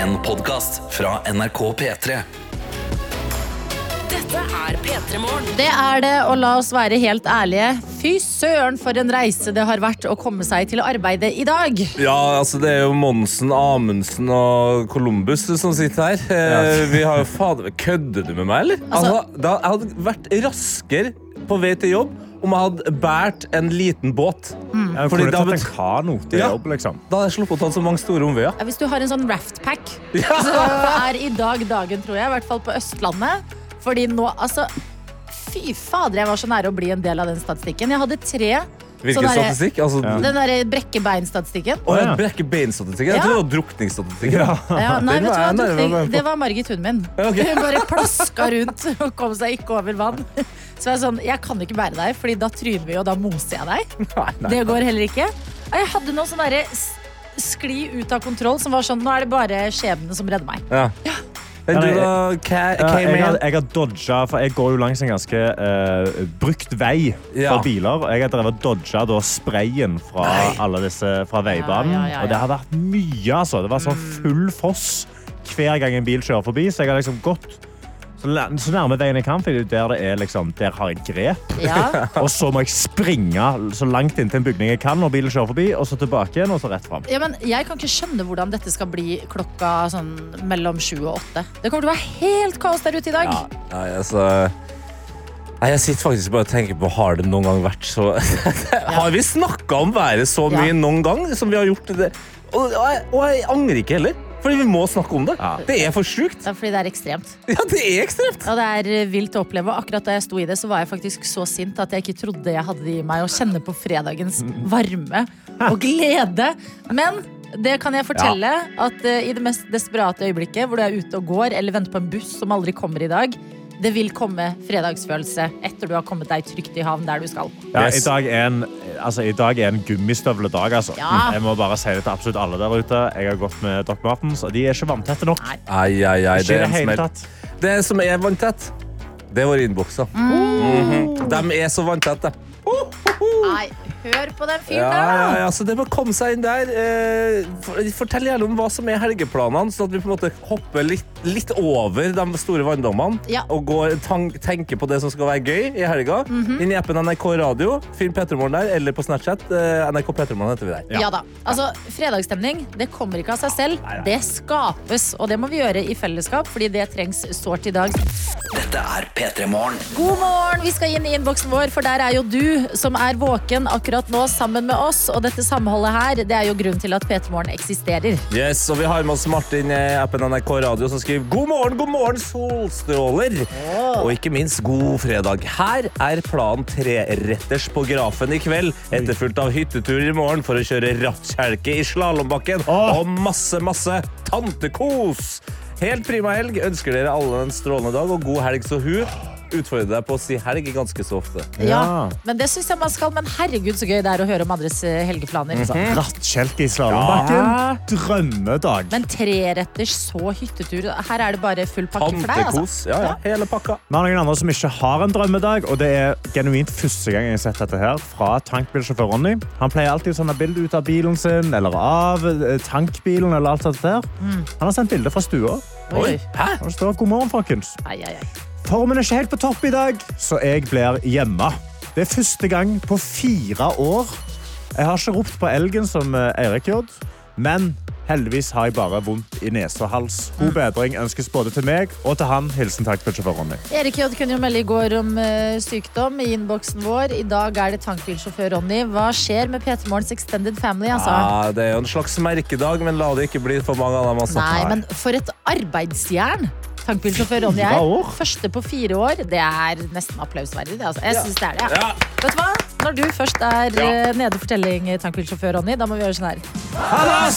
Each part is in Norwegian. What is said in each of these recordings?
En podkast fra NRK P3. Dette er P3 Morgen. Det er det, og la oss være helt ærlige. Fy søren for en reise det har vært å komme seg til arbeidet i dag. Ja, altså det er jo Monsen, Amundsen og Columbus som sitter her. Eh, vi har jo fader Kødder du med meg, eller? Altså- Altså, da, jeg hadde vært raskere på vei til jobb om jeg hadde båret en liten båt. Jeg Fordi kunne da tatt en kano til Ja. jobb, liksom. Da hadde jeg sluppet å ta så mange store omveier. Ja, Hvis du har en sånn raftpack, så er i dag dagen, tror jeg. I hvert fall på Østlandet. Fordi nå, altså Fy fader, jeg var så nære å bli en del av den statistikken. Jeg hadde tre. Hvilken sånn statistikk? Altså, Ja. Den derre brekkebeinstatistikken. Å, ja. brekkebeinstatistikken? Jeg Ja. trodde det var drukningsstatistikken. Ja. Ja, nei, vet du hva? drukning, det var Margit, hunden min. Okay. Hun bare plaska rundt og kom seg ikke over vann. Så jeg er sånn, jeg kan ikke bære deg, Fordi da tryner vi, og da moser jeg deg. Nei, nei. Det går heller ikke. Jeg hadde noe sånn derre skli ut av kontroll som var sånn Nå er det bare skjebnen som redder meg. Ja. Ja, du da, hva, hva Ja, jeg, har, jeg har dodga, for jeg går jo langs en ganske uh, brukt vei Ja. for biler. Jeg har drevet dodga da sprayen fra, Nei. alle disse, fra veibanen. Ja, ja, ja, ja. Og det har vært mye, altså. Det var sånn full foss hver gang en bil kjører forbi. Så jeg har liksom gått så, så nærme veien jeg kan, for det er der det er liksom, der har jeg grep. Ja. Og så må jeg springe så langt inntil en bygning jeg kan når bilen kjører forbi, og så tilbake igjen, og så rett fram. Ja, men jeg kan ikke skjønne hvordan dette skal bli klokka sånn mellom sju og åtte. Det kommer til å være helt kaos der ute i dag. Ja, altså Nei, jeg sitter faktisk bare og tenker på Har det noen gang vært så Har vi snakka om været så mye noen gang som vi har gjort det? Og, og, jeg, og jeg angrer ikke heller, fordi vi må snakke om det. Ja. Det er for sjukt. Det er fordi det er ekstremt. Ja, det er ekstremt. Ja, det er eh, vilt å oppleve. Akkurat da jeg sto i det, så var jeg faktisk så sint at jeg ikke trodde jeg hadde det i meg å kjenne på fredagens varme og glede. Men det kan jeg fortelle at uh, i det mest desperate øyeblikket, hvor du er ute og går eller venter på en buss som aldri kommer i dag, det vil komme fredagsfølelse etter du har kommet deg trygt i havn der du skal. Ja, Yes. i, dag er en, altså, I dag er en gummistøvledag. Altså. Ja. Jeg må bare si det til absolutt alle der ute. Jeg har gått med Doc Martens, og de er ikke vanntette nok. Nei. Ai, ai, ai, det er det tatt. Det som er vanntett, det er våre Mm -hmm. De er så vanntette. Nei, hør på den fyren Ja, der, ja, da! ja, så det må komme seg inn der. Eh, Fortell gjerne om hva som er helgeplanene, sånn at vi på en måte hopper litt, litt over de store vanndommene Ja. og går, tank, tenker på det som skal være gøy i helga. Mhm. Inn i appen NRK Radio, finn Petremorgen der, eller på Snapchat. eh, NRK Petremorgen heter vi der. Ja. da. Altså, Fredagsstemning det kommer ikke av seg selv. Det skapes, og det må vi gjøre i fellesskap, fordi det trengs sårt i dag. Dette er P3 Morgen. God morgen! Vi skal inn i innboksen vår, for der er jo du som er våken akkurat nå sammen med oss. Og dette samholdet her, det er jo grunnen til at P3 Morgen eksisterer. Yes, og Vi har med oss Martin i appen NRK Radio som skriver God morgen, god morgen, solstråler. Og ikke minst god fredag. Her er planen treretters på grafen i kveld, etterfulgt av hyttetur i morgen for å kjøre rattkjelke i slalåmbakken oh. og masse, masse tantekos. Helt prima helg. Ønsker dere alle en strålende dag og god helg, så hun utfordrer deg på å si helg ganske så ofte. Ja, Men det syns jeg man skal. Men herregud, så gøy det er å høre om andres eh, helgeplaner. Rattkjelke i slalåmbakken. Drømmedag. Men treretters så hyttetur. Her er det bare full pakke for deg, altså. Ja, ja, hele pakka. Vi har noen andre som ikke har en drømmedag, og det er genuint første gang jeg har sett dette her fra tankbilsjåfør Ronny. Han pleier alltid å sende bilde ut av bilen sin, eller av eh, tankbilen, eller alt dette der. Han har sendt bilde fra stua, Oi. Hæ? og det står 'God morgen, folkens'. Ai, ai, ai. Formen er ikke helt på topp i dag, så jeg blir hjemme. Det er første gang på fire år. Jeg har ikke ropt på elgen som eh, Eirik gjorde, men heldigvis har jeg bare vondt i nese og hals. God bedring ønskes både til meg og til han. Hilsen tankbilsjåfør Ronny. Erik J kunne jo melde i går om eh, sykdom i innboksen vår. I dag er det tankbilsjåfør Ronny. Hva skjer med P3 Morgens Extended Family? Altså? Ja, det er jo en slags merkedag, men la det ikke bli for mange av dem. Altså. Nei, men for et arbeidsjern tankbilsjåfør Ronny er. Første på fire år. Det er nesten applausverdig. Det, altså. Jeg Ja. synes det er det. Ja. Ja. Vet du hva? Når du først er Ja. eh, nede for telling, tankbilsjåfør Ronny, da må vi gjøre sånn her. Han er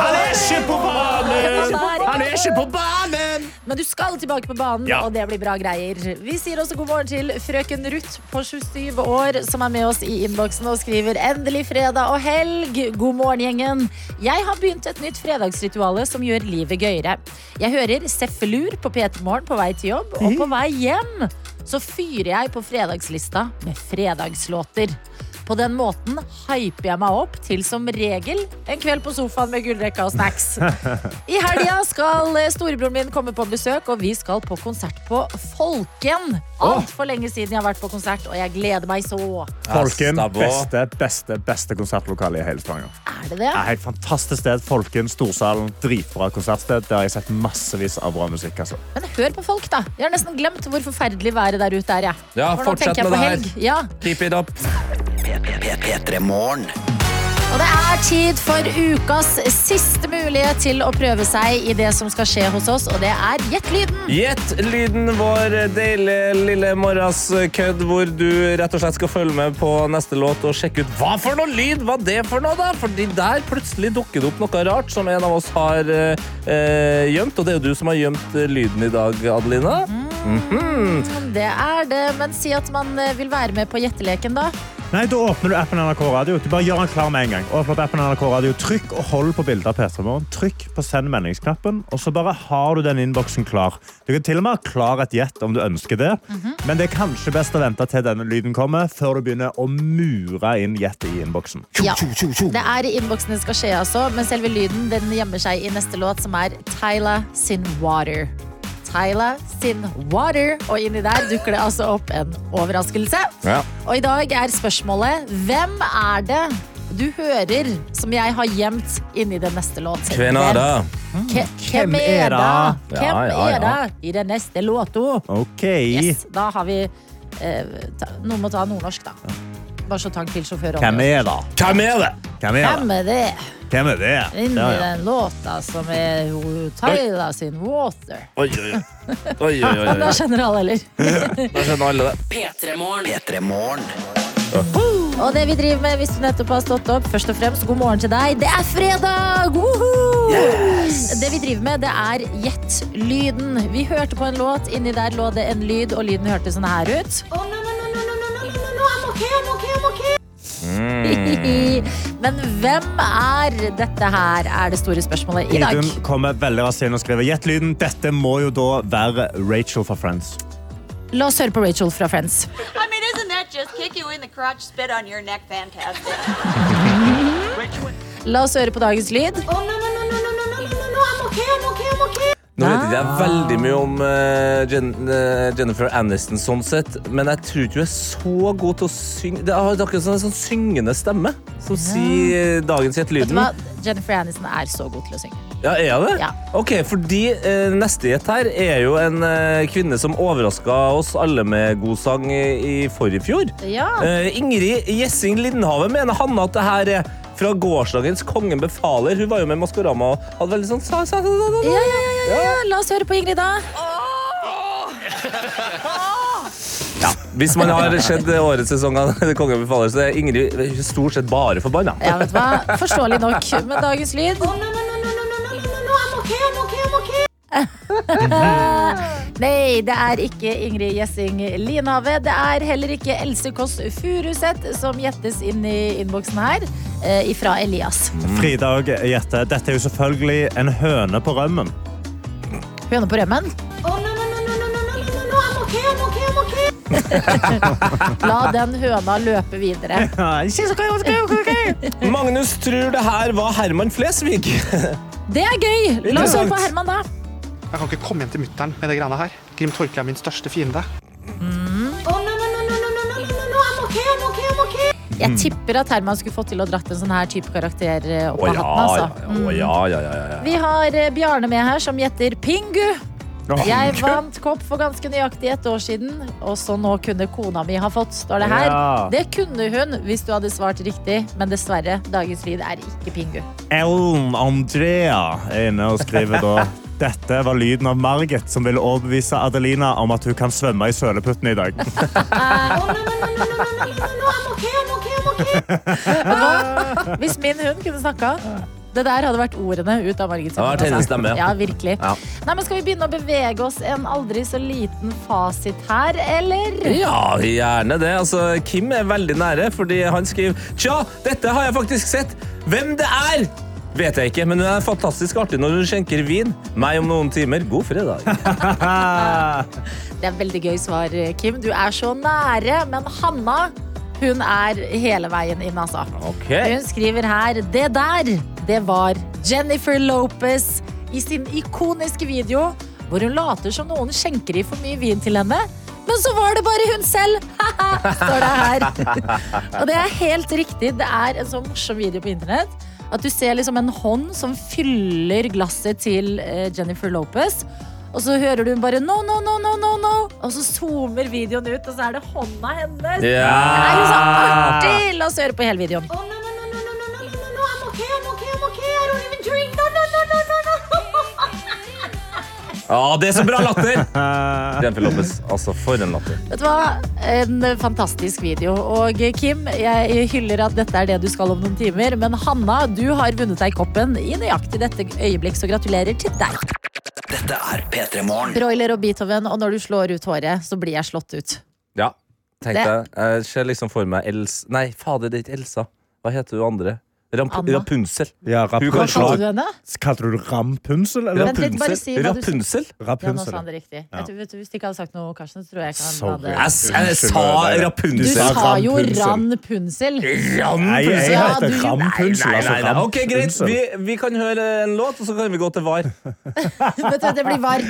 Han er ikke på banen! Han er ikke på banen! Men du skal tilbake på banen, Ja. og det blir bra greier. Vi sier også god morgen til frøken Ruth på 27 år, som er med oss i innboksen og skriver 'Endelig fredag og helg'. God morgen, gjengen. Jeg har begynt et nytt fredagsrituale som gjør livet gøyere. Jeg hører Seffelur på P3 Morgen på vei til jobb, og på vei hjem så fyrer jeg på fredagslista med fredagslåter. På den måten hyper jeg meg opp til som regel en kveld på sofaen med gullrekka og snacks. I helga skal eh, storebroren min komme på besøk, og vi skal på konsert på Folken. Altfor lenge siden jeg har vært på konsert, og jeg gleder meg så. Folken, beste, beste, beste konsertlokale i hele Stavanger. Er det det? Det er et fantastisk sted. Folken, Storsalen, dritbra konsertsted. Der har jeg sett massevis av bra musikk. Altså. Men hør på folk, da. Jeg har nesten glemt hvor forferdelig været der ute er. Jeg. Ja, nå fortsett med det her. Ja. Keep it up. P3 Morgen. Og det er tid for ukas siste mulighet til å prøve seg i det som skal skje hos oss, og det er Gjett lyden. Gjett lyden vår deilige lille morgenskødd, hvor du rett og slett skal følge med på neste låt og sjekke ut hva for noe lyd var det for noe, da? Fordi der plutselig dukker det opp noe rart som en av oss har eh, eh, gjemt. Og det er jo du som har gjemt eh, lyden i dag, Adelina. Det er det, men si at man eh, vil være med på gjetteleken, da. Nei, Da åpner du appen NRK Radio. Du bare Gjør den klar med en gang. Åpne opp appen NRK Radio. Trykk og hold på bildet av P3 Morgen. Trykk på send meldingsknappen, og så bare har du den innboksen klar. Du kan til og med ha klar et gjett om du ønsker det, men det er kanskje best å vente til denne lyden kommer, før du begynner å mure inn gjettet i innboksen. Ja. Det er i innboksen det skal skje, altså, men selve lyden den gjemmer seg i neste låt, som er Tyla sin Water. Tyla sin Water, og inni der dukker det altså opp en overraskelse. Ja. Og i dag er spørsmålet hvem er det du hører som jeg har gjemt inni den neste låt? Hvem er det? Ke- Hvem er det? Hvem er det i den neste låta? OK. Yes, da har vi eh, ta, Noen må ta nordnorsk, da. Bare så takk til sjåfør. Hvem er det? Hvem er det? Hvem er Hvem det? er det? Hvem er det? Inni Ja, ja. den låta som er Tyla sin Water. Oi, oi, oi. oi, oi, oi, Da kjenner skjønner alle, eller? Da skjønner alle det. P3 Morgen. Og det vi driver med hvis du nettopp har stått opp, først og fremst god morgen til deg. Det er fredag! Yes! Det vi driver med, det er gjett lyden. Vi hørte på en låt, inni der lå det en lyd, og lyden hørtes sånn her ut. Men hvem er dette her, er det store spørsmålet i dag. Idun kommer veldig raskt inn og skriver Gjett lyden. Dette må jo da være Rachel fra Friends. La oss høre på Rachel fra Friends. I mean, isn't that just kick you in the crotch, spit on your neck, fantastic? La oss høre på dagens lyd. Oh, no, no, no, Nå vet jeg veldig mye om uh, Jen uh, Jennifer Aniston, sånn sett, men jeg tror ikke hun er så god til å synge. Det er akkurat sånn en sånn syngende stemme som sier dagens Gjett Vet du hva? Jennifer Aniston er så god til å synge. Ja, er det? Ja. Ok, fordi uh, neste gjett her er jo en kvinne som overraska oss alle med god sang i, i forrige fjor. Ja. Ingrid Gjessing Lindhave mener Hanne at det her er fra gårsdagens Kongen befaler. Hun var jo med i Maskorama og hadde veldig sånn sa, sa, sa, sa, sa. Ja, ja, ja, ja, ja. La oss høre på Ingrid, da. Hvis man har sett årets sesong av Kongen befaler, så er Ingrid stort sett bare forbanna. Ja, vet du hva? Forståelig nok. Men dagens lyd Nei, det er ikke Ingrid Gjessing Linhave. Det er heller ikke Else Kåss Furuseth som gjettes inn i innboksen her. Eh, ifra Elias. Frida og Jette, dette er jo selvfølgelig en høne på rømmen. Høne på rømmen. Oh, no, no, no, no, no, no, no, no, no, I'm okay, I'm okay, I'm okay. La den høna løpe videre. Magnus tror det her var Herman Flesvig. Det er gøy! La oss høre på Herman, da. Jeg kan ikke komme hjem til mutter'n med det greiene her. Grim Torkelig er min største fiende. Jeg tipper at Herman skulle fått til å dratt en sånn her type karakter opp av hatten. altså. Mm. Vi har Bjarne med her, som gjetter Pingu. Jeg vant kopp for ganske nøyaktig et år siden, og så nå kunne kona mi ha fått, står det her. Ja. Det kunne hun hvis du hadde svart riktig, men dessverre, dagens lyd er ikke Pingu. Ellen Andrea er inne og skriver da dette var lyden av Margit som ville overbevise Adelina om at hun kan svømme i søleputtene i dag. Hvis min hund kunne snakka det der hadde vært ordene ut av Margit. Stemme, ja. ja, virkelig. Ja. Nei, men Skal vi begynne å bevege oss en aldri så liten fasit her, eller? Ja, gjerne det. Altså, Kim er veldig nære, fordi han skriver Tja, dette har jeg faktisk sett. Hvem det er! Vet jeg ikke, men hun er fantastisk artig når hun skjenker vin. Meg om noen timer. God fredag. Det er veldig gøy svar, Kim. Du er så nære. Men Hanna, Hun er hele veien inn, altså. Okay. Hun skriver her Det der, det var Jennifer Lopez i sin ikoniske video hvor hun later som noen skjenker i for mye vin til henne. Men så var det bare hun selv! Står det her. Og det er helt riktig. Det er en så morsom video på internett. At du ser liksom en hånd som fyller glasset til eh, Jennifer Lopez. Og så hører du bare no, no, no, no, no, no. Og så zoomer videoen ut, og så er det hånda hennes. Det er jo så artig! La oss høre på hele videoen. Ja, det er så bra latter! Jennifer Lopez. Altså, for en latter. Vet du hva? En fantastisk video. Og Kim, jeg hyller at dette er det du skal om noen timer. Men Hanna, du har vunnet deg koppen i nøyaktig dette øyeblikk, så gratulerer til deg. Dette er P3 Morgen. Broiler og Beethoven, og når du slår ut håret, så blir jeg slått ut. Ja, tenk Det- deg. Jeg ser liksom for meg Els... Nei, fader, det er ikke Elsa. Hva heter hun andre? Ramp Anna. Rapunzel. Ja, Hun kan Hva Rapunzel. kalte du henne? Kalte du det Rampunsel? Eller? Vent si du- Rapunzel? Ja, nå sa han det riktig. Vet du, du, hvis du ikke hadde sagt noe, Karsten, så tror jeg ikke han Sorry. hadde Jeg, jeg sa meg, Du sa jo rampunsel Ranpunsel. Nei, jeg heter du- Rampensel. Nei, altså nei, nei. Ok, greit. Vi, vi kan høre en låt, og så kan vi gå til VAR. Vet du, det blir var.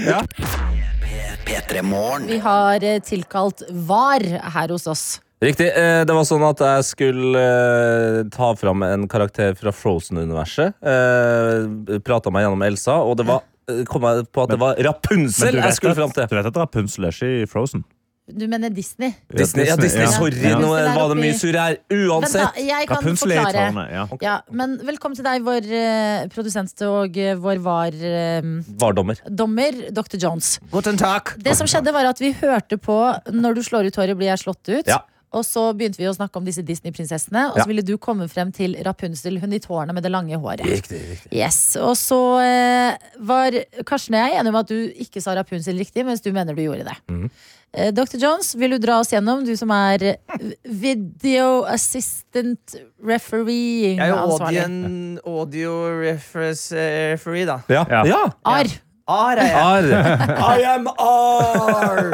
P3 Vi har eh, tilkalt var her hos oss. Riktig. eh, Det var sånn at jeg skulle eh, ta fram en karakter fra Frozen-universet. Eh, Prata meg gjennom Elsa, og det var kom jeg på at det var Rapunsel Rapunzel jeg skulle fram til. du vet at Rapunzel er ikke i Frozen? Du mener Disney? Disney, ja, Disney, ja. sorry, Ja. nå er var det mye surr her. Uansett! da, jeg kan Rapunzel er forklare. Tårne, Ja. Ja, men velkommen til deg, vår uh, produsent og uh, vår var-dommer, Vardommer. Dommer, Dr. Jones. Guten takk. Det som skjedde var at Vi hørte på 'Når du slår ut håret, blir jeg slått ut'. Ja. Og så begynte vi å snakke om disse Disney-prinsessene. Og så Ja. ville du komme frem til Rapunzel, hun i tårnet med det lange håret. Riktig, riktig. Yes, Og så eh, var Karsten og jeg enige om at du ikke sa Rapunzel riktig, mens du mener du gjorde det. Mm. Eh, Dr. Jones, vil du dra oss gjennom, du som er eh, video assistant refereeing Jeg er jo audio, audio reference, referee, da. Ja. Ja. ja. Ar. AR er jeg. Ar. I am R!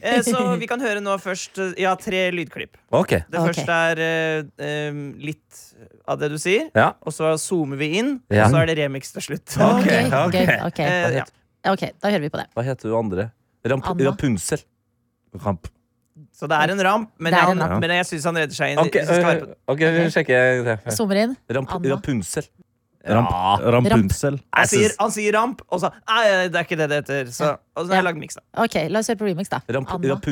Eh, Så vi kan høre nå først Ja, tre lydklipp. Okay. Det første er eh, eh, litt av det du sier. Ja. Og så zoomer vi inn, Ja. og så er det remix til slutt. Ok, okay. Eh, ja. ok, da hører vi på det. Hva heter du andre? Ramp Anna. Rapunzel. Ramp. Så det er en ramp, men, en ramp. men jeg syns han redder seg inn. Ok, vi sjekker. Zoomer inn. Ramp, Anna. Rapunzel. Ramp. Ja. Rampensel. han, Jeg sier, han sier ramp, og så Nei, det er ikke det det heter. Så, og så har jeg lagd miks, da. Ok, la oss høre på remix, da. Ramp, Anna. Ramp.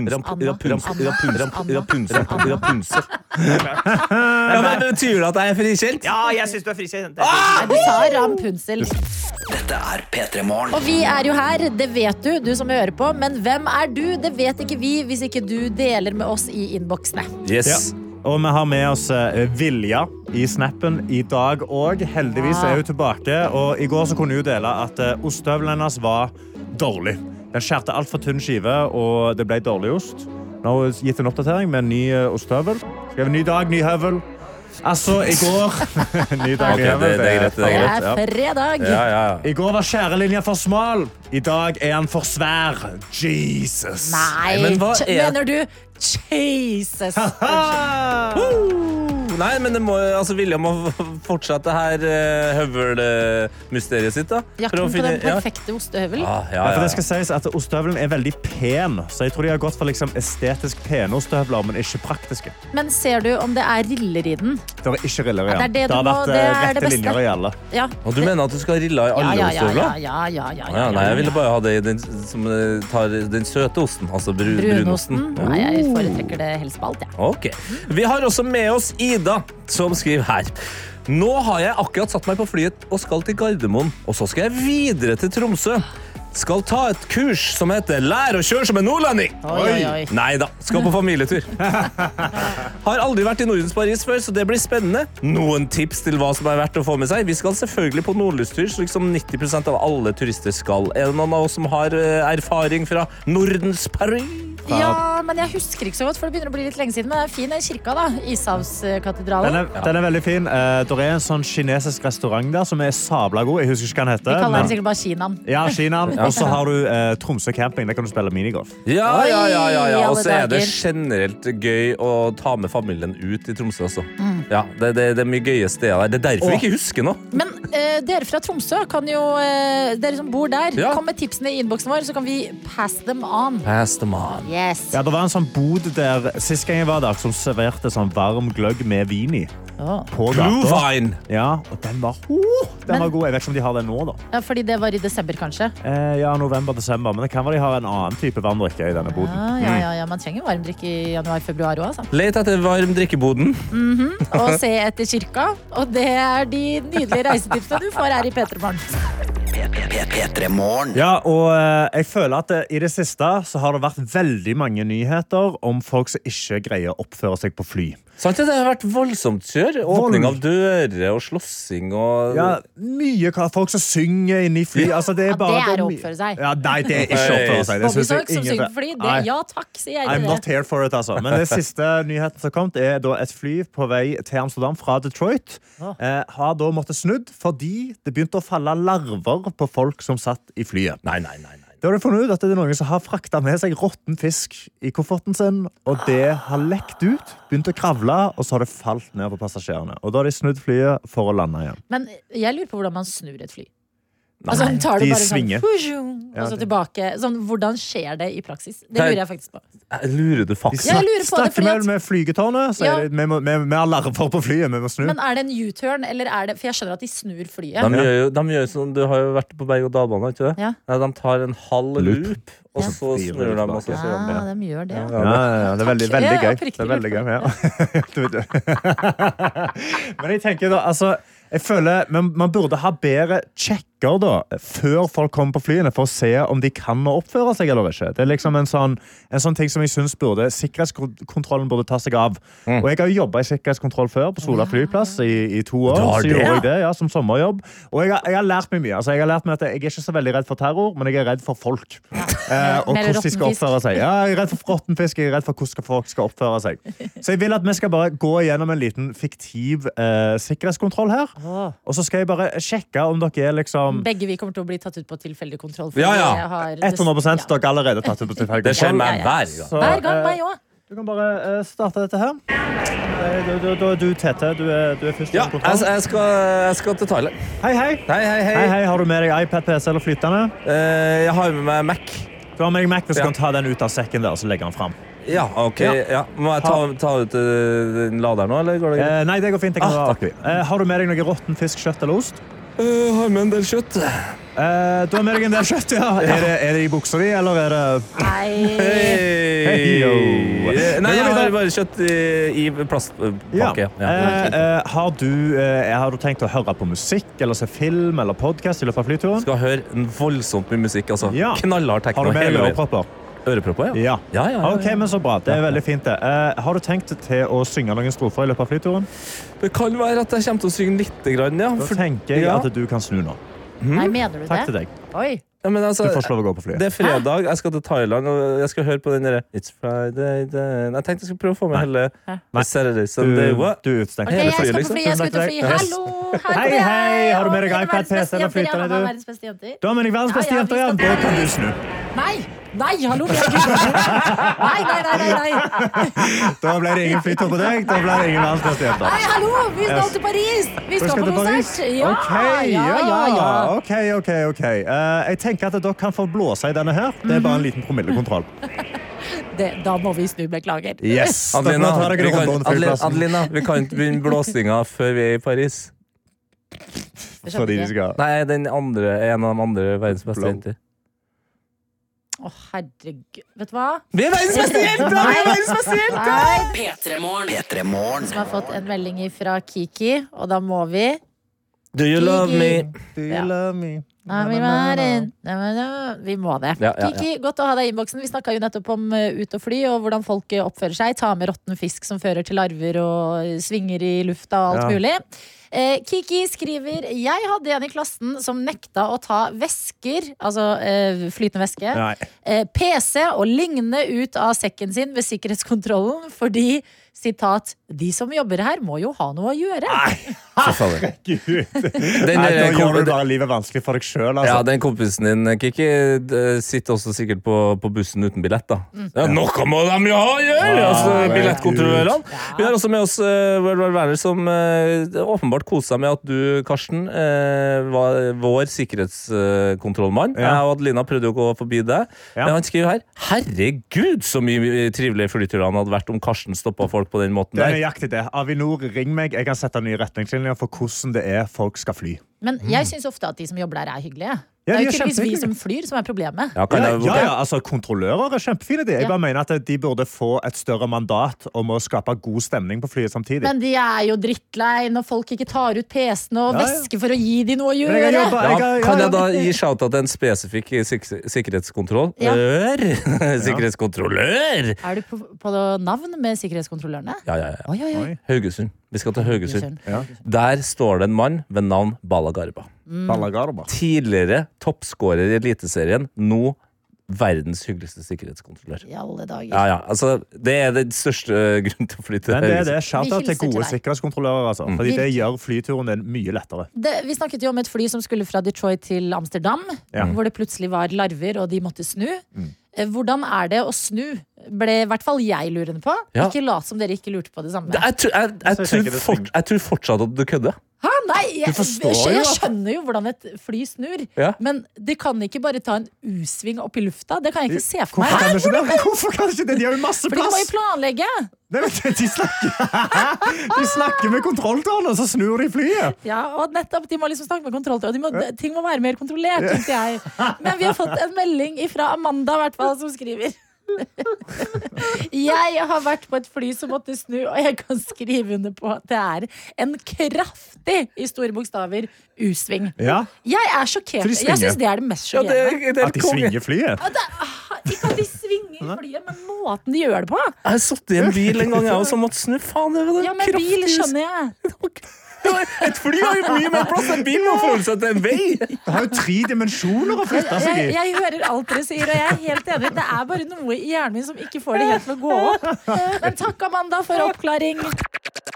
Ja, men Betyr det at jeg er frikjent? Ja, jeg syns du er frikjent. Nei, du sa Rampunsel. Dette er P3 Morgen. Og vi er jo her, det vet du, du som hører på. Men hvem er du? Det vet ikke vi hvis ikke du deler med oss i innboksene. Yes. Ja. Og vi har med oss eh, Vilja i snappen i dag òg. Heldigvis er hun tilbake. Og I går så kunne hun dele at eh, ostehøvelen hennes var dårlig. Den skjærte altfor tynn skive, og det ble dårlig ost. Nå har hun gitt en oppdatering med en ny eh, ostehøvel. Skrevet ny dag, ny høvel. Altså, i går Ny dag, okay, det- det er greit, det er Det er fredag. Ja, ja, ja. I går var skjærelinja for smal. I dag er han for svær. Jesus. Nei, men hva er- mener du Jesus? Nei, men det må, altså, William må fortsette her uh, høvelmysteriet sitt. da For å Jakten på finne- den perfekte ostehøvelen. Ja, ja, Ja, for ja, det skal sies at Ostehøvelen er veldig pen, så jeg tror de har gått for liksom estetisk pene ostehøvler, men ikke praktiske. Men ser du om det er riller i den? Det er ikke riller Ja, igjen. det det du har må- vært det eh, det rette beste. linjer i alle. Ja. Og du mener at du skal ha riller i alle ja, ja, ostehøvler? ja, ja, ja, ja, Ja, nei, jeg ville bare ha det i den som eh, tar den søte osten. Altså bru, brunosten. Brunosten? Nei, jeg foretrekker det helst på alt, jeg. Ok. Vi har også med oss Ida, som skriver her. Nå har jeg akkurat satt meg på flyet og skal til Gardermoen. Og så skal jeg videre til Tromsø. Skal ta et kurs som heter Lær å kjøre som en nordlending. Nei da, skal på familietur. Har aldri vært i Nordens Paris før, så det blir spennende. Noen tips til hva som er verdt å få med seg? Vi skal selvfølgelig på nordlystur, slik som 90% av alle turister skal. Er det noen av oss som har eh, erfaring fra Nordens Paris? Fra, Ja, men jeg husker ikke så godt, for det begynner å bli litt lenge siden. Men det er fin den kirka, da. Ishavskatedralen. den, den er veldig fin. Eh, det er en sånn kinesisk restaurant der som er sabla god. Jeg husker ikke hva den heter. Vi kaller den sikkert bare Kinaen. Ja, Kinaen. Og så har du eh, Tromsø camping. Der kan du spille minigolf. Ja, ja, ja, ja, ja. Og så er det generelt gøy å ta med familien ut i Tromsø også. Mm. Ja, det, det, det er mye gøye steder der. Det er derfor vi ikke husker noe. Men eh, dere fra Tromsø kan jo eh, Dere som bor der, Ja. kom med tipsene i innboksen vår, så kan vi pass them on. Pass them on. Yes. Ja, det var en sånn bod der sist gang jeg var der, som serverte sånn varm gløgg med vin i. Oh. På Blue gata. Vine. Ja, og den var, oh, den Men- var god. Jeg vet ikke om de har den nå, da. Ja, fordi det var i desember, kanskje. Eh, ja, november-desember. Men det kan være de har en annen type varmdrikke i denne boden. Ja, ja, ja, ja. Man trenger varmdrikke i januar-februar òg, altså. Let etter varm drikkeboden. Og se etter kirka. Og det er de nydelige reisetipsene du får her i P3 Morgen. P3 Morgen. Ja, og eh, jeg føler at eh, i det siste så har det vært veldig mange nyheter om folk som ikke greier å oppføre seg på fly. Sant det? Har vært voldsomt kjør. Åpning av dører og slåssing og Ja, mye hva folk som synger inni fly. Altså, det er Ja, det er å oppføre seg. Ja, nei, det er ikke å oppføre seg. Det synes jeg ingen som synger fly. Det, er ja takk, sier jeg. I'm not here for it, altså. Men det siste nyheten som kom, er da et fly på vei til Amsterdam fra Detroit. Eh, har da måttet snudd fordi det begynte å falle larver på folk som satt i flyet. Nei, nei, nei. nei. Da har du funnet ut at det er noen som har frakta med seg råtten fisk i kofferten sin, og det har lekt ut, begynt å kravle, og så har det falt ned på passasjerene. Og da har de snudd flyet for å lande igjen. Men jeg lurer på hvordan man snur et fly. Nei, Altså, tar de bare svinger. sånn, og så tilbake. Sånn, hvordan skjer det i praksis? Det lurer jeg faktisk på. Eh, Lurer du faktisk? Jeg lurer på det, snakker med, flygetårnet, Ja. Vi, må, vi, vi har larver på flyet, vi må snu. Men er det en U-turn, eller er det For jeg skjønner at de snur flyet. De gjør jo de gjør jo sånn, Du har jo vært på berg-og-dal-bane, ikke det? Ja. Nei, de tar en halv Loop. loop, og Ja. så snur de. Og så de Ja, de gjør det. Ja, Ja, ja, ja, det er veldig, veldig gøy. Det er veldig gøy ja. Men jeg tenker da, altså jeg føler man, man burde ha bedre sjekker da, før folk kommer på flyene, for å se om de kan å oppføre seg eller ikke. Det er liksom en sånn, en sånn ting som jeg synes burde, sikkerhetskontrollen burde ta seg av. Mm. Og jeg har jo jobbet i sikkerhetskontroll før på Sola flyplass i, i to år. Så gjorde jeg det, ja, som sommerjobb. Og jeg har, jeg har lært meg mye. Altså, jeg har lært meg at jeg er ikke så veldig redd for terror, men jeg er redd for folk. Eh, og hvordan de skal oppføre seg. Ja, jeg er redd for råtten fisk, jeg er redd for hvordan folk skal oppføre seg. Så jeg vil at vi skal bare gå gjennom en liten fiktiv eh, sikkerhetskontroll her. Og så skal jeg bare sjekke om dere er liksom Begge vi kommer til å bli tatt ut på tilfeldig kontroll. Ja, ja. jeg har- 100 Ja. dere er allerede tatt ut på tilfeldig Det skjer kontroll. meg hver gang. Så, Hver gang eh, meg òg. Du kan bare eh, starte dette her. Eh, Du, du, du, du Tete, du er, du er først. Ja, kontroll. jeg, jeg, skal, jeg skal til Thailand. Hei, hei. Hei, hei, hei. Hei, hei. Har du med deg iPad, PC eller flytende? Eh, jeg har med meg Mac. Du har med deg Mac, hvis du Ja. kan ta den ut av sekken der, og så legge den fram. Ja, ok. Ja. Ja. Må jeg ta, ta ut uh, laderen nå, eller går det greit? Eh, nei, det går fint. Ah, eh, har du med deg noe råtten fisk, kjøtt eller ost? Eh, har med en del kjøtt. Uh, du har med deg en del kjøtt, ja. Er, det, er det i buksa di, eller er det Nei. Hei! Hey, yeah. Nei, jeg har bare kjøtt i, i plastpakke. Ja. Uh, eh, har, du, eh, har du tenkt å høre på musikk eller se film eller podkast i løpet av flyturen? Skal høre voldsomt mye musikk. Altså. Ja. Knallhard Har du med deg ørepropper? Ørepropper, ja. Ja. Ja, ja, ja, Ok, men så bra. Det er veldig fint, det. Eh, har du tenkt til å synge noen strofer i løpet av flyturen? Det kan være at jeg kommer til å synge litt. Grann, ja. Da For, tenker jeg ja. at du kan snu nå. Nei, mener du Takk til det? deg. Oi. Ja, men altså, Du får slå å gå på flyet. det er fredag, jeg skal til Thailand, og jeg skal høre på den derre It's Friday then. Jeg tenkte jeg skulle prøve å få med hele Nei. Saturday, Du, Sunday, what? du er utstengt. Ok, Hele jeg skal flyet, på liksom. fly. Jeg skal ut og fly. Hallo! Hei, hei, har du med deg iPad, PC eller flytende, du? har med deg verdens beste ja, jenter, ja. Da kan du snu. Nei! Nei, hallo! vi er ikke- Nei, nei, nei, nei, nei. Da ble det ingen flytur på deg. Da ble det ingen verdens beste. Nei, hallo! Vi skal Yes. til Paris! Vi skal, skal på konsert! Ja, Ok, ja, ja, ja. Ok, ok, ok. Uh, jeg tenker at dere kan få blåse i denne her. Det er bare en liten promillekontroll. Det, da må vi snu, beklager. Yes! Adelina, vi kan. Adelina, vi kan ikke begynne blåsinga før vi er i Paris. Fordi vi skal Nei, den andre, en av de andre verdens beste jenter. Å, herregud. Vet du hva? Vi er verdens beste jenter! Vi er verdens beste jenter! Nei. P3 Morgen. Som har fått en melding fra Kiki, og da må vi Do you love me? Do you Ja. love me? Må det. Nei, vi må det. Ja, ja, ja. Kiki, godt å ha deg i innboksen. Vi snakka jo nettopp om uh, ut og fly, og hvordan folk uh, oppfører seg. Ta med råtten fisk som fører til larver og svinger i lufta og alt Ja. mulig. Eh, Kiki skriver Jeg hadde en i klassen som nekta å ta væsker, altså eh, flytende væske, eh, PC og lignende ut av sekken sin ved sikkerhetskontrollen fordi sitat, de som jobber her må jo ha noe å gjøre. Nei, fader. Gud. Den, Nei, da eh, gjør du bare livet vanskelig for deg sjøl. Ja, Altså. den kompisen din, Kiki, sitter også sikkert på, på bussen uten billett. da ja, Noe må de jo ha å gjøre! Ja, altså, Billettkontrollørene. Ja. Vi har også med oss uh, World Werner, som uh, åpenbart koser seg med at du, Karsten, uh, var vår sikkerhetskontrollmann. Ja. Jeg og Adelina prøvde jo å gå forbi deg. Ja. Men han skriver her Herregud, så mye trivelige flyturene hadde vært om Karsten stoppa folk på den måten er der. Nøyaktig det. Avinor, ring meg. Jeg kan sette nye retningslinjer for hvordan det er folk skal fly. Men jeg syns ofte at de som jobber der, er hyggelige. Ja, det er jo ikke tydeligvis vi som flyr, som er problemet. Ja, kan Ja, ja, ja, altså Kontrollører er kjempefine. De. Jeg Ja. bare mener at De burde få et større mandat om å skape god stemning på flyet samtidig. Men de er jo drittlei når folk ikke tar ut PC-ene og Ja, ja. væsker for å gi de noe å gjøre. jeg Ja, jeg kan jeg da gi shout-out til en spesifikk sik sikkerhetskontroll? Ja. Ør! Sikkerhetskontrollør! Er du på, på navn med sikkerhetskontrollørene? Ja, ja, ja. Oi, oi. Oi. Haugesund. Vi skal til Haugesund. Ja. Der står det en mann ved navn Bala Garba. Ballagarba. Tidligere toppskårer i Eliteserien, nå verdens hyggeligste sikkerhetskontrollør. I alle dager. Ja, ja, altså Det er den største grunnen til å fly til Men det er det. Shout-out til gode til sikkerhetskontrollører. Altså. Fordi det gjør flyturen din mye lettere. Det, vi snakket jo om et fly som skulle fra Detroit til Amsterdam, Ja. hvor det plutselig var larver, og de måtte snu. Mm. Eh, Hvordan er det å snu? Ble i hvert fall jeg lurende på. Ja. Ikke lat som dere ikke lurte på det samme. Det- Jeg, tror- jeg, jeg, jeg tror fort, jeg tror fortsatt at du kødder. Nei, jeg, jeg, at- skjønner jo hvordan et fly snur. Ja. Men det kan ikke bare ta en U-sving opp i lufta. Det kan jeg ikke se for Hvorfor meg. kan det ikke det? Hvorfor kan ikke det? De har jo masse plass! For de må jo planlegge. Nei, de, snakker, de snakker med kontrolltårnet, og så snur de flyet! Ja, og nettopp, De må liksom snakke med kontrolltårnet. må- Ting må være mer kontrollert, tenkte jeg. Men vi har fått en melding fra Amanda, hvert fall, som skriver Jeg har vært på et fly som måtte snu, og jeg kan skrive under på at det er en kraftig, i store bokstaver, U-sving. Ja, Jeg er sjokkert. Jeg syns det er det mest Ja, det, sjokkerende. er- det er At de konge. svinger flyet. Ja, det Ikke at de svinger flyet, men måten de gjør det på. Jeg satt i en bil en gang jeg også måtte snu. Faen, det var Ja, men bil skjønner jeg. Et fly har jo mye mer plass enn bil må forholde seg til en vei! Det har jo tre dimensjoner å flytte seg Jeg, i. jeg hører alt dere sier, og jeg er helt enig. Det er bare noe i hjernen min som ikke får det helt til å gå opp. Men takk, Amanda, for oppklaring.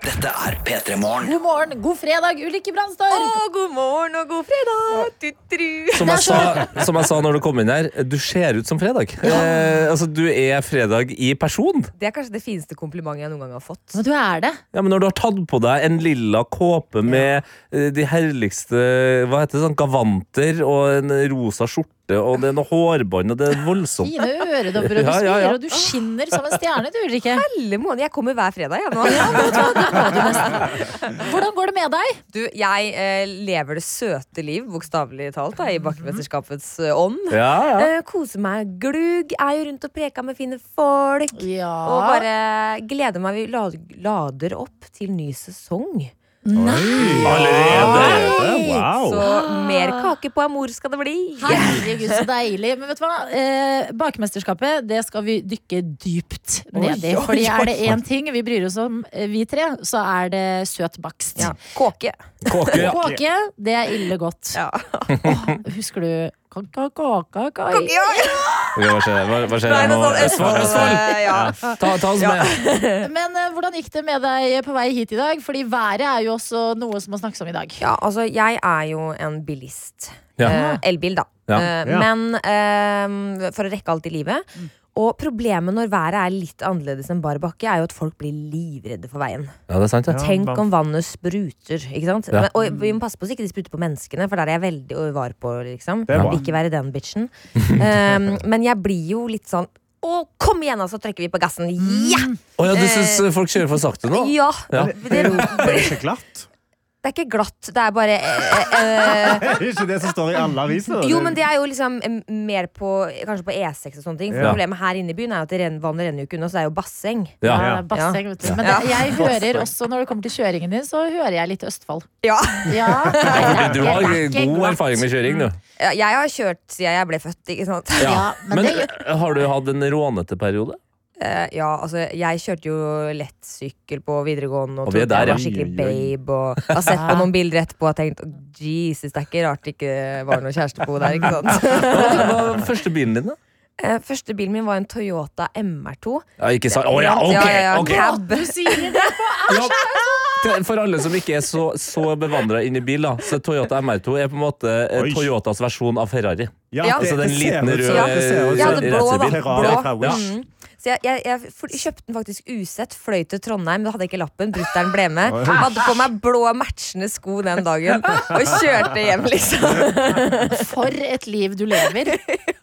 Dette er P3 Morgen. God morgen, god fredag, Ulrikke Brandstorp. Å, god morgen og god fredag! Tutru. Som jeg, sa, som jeg sa når du kom inn her, du ser ut som fredag. Eh, altså, Du er fredag i person. Det er kanskje det fineste komplimentet jeg noen gang har fått. Men du er det. Ja, men Når du har tatt på deg en lilla kåpe med eh, de herligste hva heter det, sånn gavanter og en rosa skjorte, og det er noe hårbånd, og det er voldsomt Fine øredobber, og du Ja, ja, ja. og du skinner som en stjerne, du, Ulrikke. Måneder. Jeg kommer hver fredag, jeg nå. Hvordan går det med deg? Du, jeg eh, lever det søte liv, bokstavelig talt, da, i bakkemesterskapets eh, ånd. Ja, ja. Eh, koser meg glugg, er jo rundt og preker med fine folk. Ja. Og bare gleder meg. Vi lader opp til ny sesong. Allerede? Wow. Så mer kake på amor skal det bli. Herregud, så deilig. Men vet du hva? Eh, bakmesterskapet det skal vi dykke dypt ned i. Fordi er det én ting vi bryr oss om, eh, vi tre, så er det søt bakst. Ja. Kåke. Kåke, ja. Kåke, det er ille godt. Ja. Husker du kåka? Ja, Hva skjer, hva, hva skjer nå? er sånn Østfold, Østfold! eh, ja. Ta, ta oss med. Men eh, hvordan gikk det med deg på vei hit i dag? Fordi været er jo også noe som må snakkes om i dag. Ja, altså, jeg er jo en bilist. Ja. Eh, elbil, da. Ja. Eh, Men eh, for å rekke alt i livet. Og problemet når været er litt annerledes enn bar bakke, er jo at folk blir livredde for veien. Ja, det er sant. Ja. Tenk om vannet spruter. Ikke sant? Ja. Men, og vi må passe på så ikke de spruter på menneskene, for der er jeg veldig var på. Liksom. Ikke være den bitchen. um, men jeg blir jo litt sånn å, kom igjen, og så trykker vi på gassen. Ja! Oh, ja, du syns folk kjører for sakte nå? Ja! Ja. Det, Det er ikke glatt. Det er ikke glatt, det er bare eh, eh, Det er ikke det som står i alle aviser. Jo, men det er jo liksom eh, mer på Kanskje på E6 og sånne ting. For Ja. Problemet her inne i byen er jo at det vannet renner jo ikke unna, så det er jo basseng. Ja. Ja, basseng, vet du. Men det, jeg hører også, når det kommer til kjøringen din, så hører jeg litt Østfold. Ja. Ja, Du har god erfaring med kjøring, du. Jeg har kjørt siden jeg ble født, ikke sant. Ja, men Men det- eh, har du hatt en rånete periode? Eh, ja, altså, jeg kjørte jo lettsykkel på videregående og, Og trodde jeg var skikkelig babe. Og jeg har sett på noen bilder etterpå og tenkt "Å, Jesus, det er ikke rart det ikke var noe kjæreste på der. ikke sant? Hva var første bilen din, da? Eh, Første bilen min var en Toyota MR2. Ja, ikke sant? Å ja, ok! Ja, ja, ja, ok. cab. Du sier det på Ja, For alle som ikke er så, så bevandra inn i bil, da, så Toyota MR2 er på en måte eh, Oi. Toyotas versjon av Ferrari. Ja. Altså den liten røde det ser ut Ja, som det blå, da. Ferrari Blå. fra Wish. Mm. Så jeg, jeg, jeg kjøpte den faktisk usett, fløy til Trondheim, da hadde jeg ikke lappen. Brutter'n ble med. Hadde på meg blå matchende sko den dagen og kjørte hjem, liksom. For et liv du lever.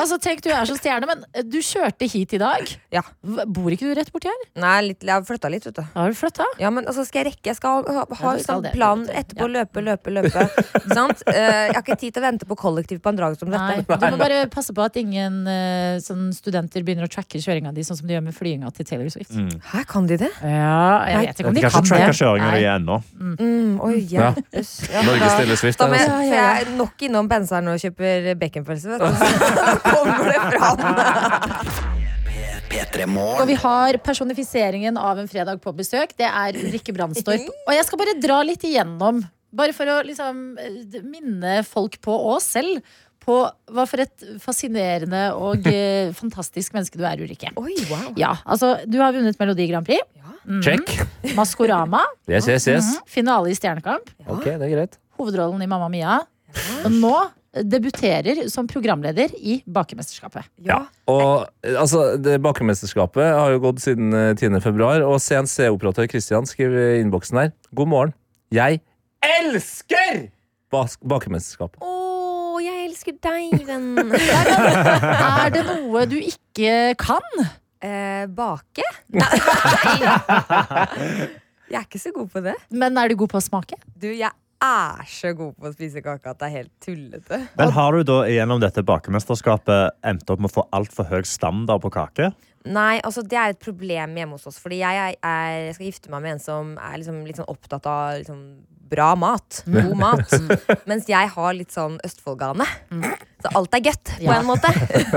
Altså, tenk, du er så stjerne, men du kjørte hit i dag. Ja. Bor ikke du rett borti her? Nei, litt, jeg har flytta litt, vet du. Har du flytta? Ja, men altså, skal jeg rekke? Jeg skal ha, ha Ja, skal sånn plan etterpå. Ja. Løpe, løpe, løpe. Ikke sant? Uh, jeg har ikke tid til å vente på kollektiv på en drag som dette. Nei. Du må bare passe på at ingen uh, sånn studenter begynner å tracke kjøringa di, sånn som de gjør med flyginga til Taylor Swift. Her kan de det? Ja, jeg vet ikke om De de kan ikke kan tracke det. kjøringa Nei. di ennå. Mm, oi, Ja. Ja, Norges Taylor Swift. Da må jeg, altså. jeg er nok innom benseren og kjøper baconpølse, vet du. Så kommer det fram. P3 Og vi har personifiseringen av en fredag på besøk. Det er Ulrikke Brandstorp. Og jeg skal bare dra litt igjennom, bare for å liksom eh, minne folk på, oss selv, på hva for et fascinerende og eh, fantastisk menneske du er, Ulrikke. Oi, wow. Ja, altså, du har vunnet Melodi Grand Prix. Check. Maskorama. Yes, yes, yes. Finale i Stjernekamp. Ok, det er greit. Hovedrollen i Mamma Mia. Og nå debuterer som programleder i Bakemesterskapet. Ja. Og eh, altså, det Bakemesterskapet har jo gått siden eh, 10. februar, og CNC-operatør Christian skriver i innboksen her God morgen. Jeg elsker bas bakemesterskapet. Elsker deg, venn. Er det noe du ikke kan? Eh, bake? Jeg er ikke så god på det. Men er du god på å smake? Du, jeg er så god på å spise kake at det er helt tullete. Men har du da gjennom dette bakemesterskapet endt opp med å få altfor høy standard på kake? Nei, altså det er et problem hjemme hos oss. Fordi jeg, er, er, jeg skal gifte meg med en som er liksom, litt sånn opptatt av liksom, bra mat. God mat. Mens jeg har litt sånn Østfold-gane. Så alt er godt, på en måte.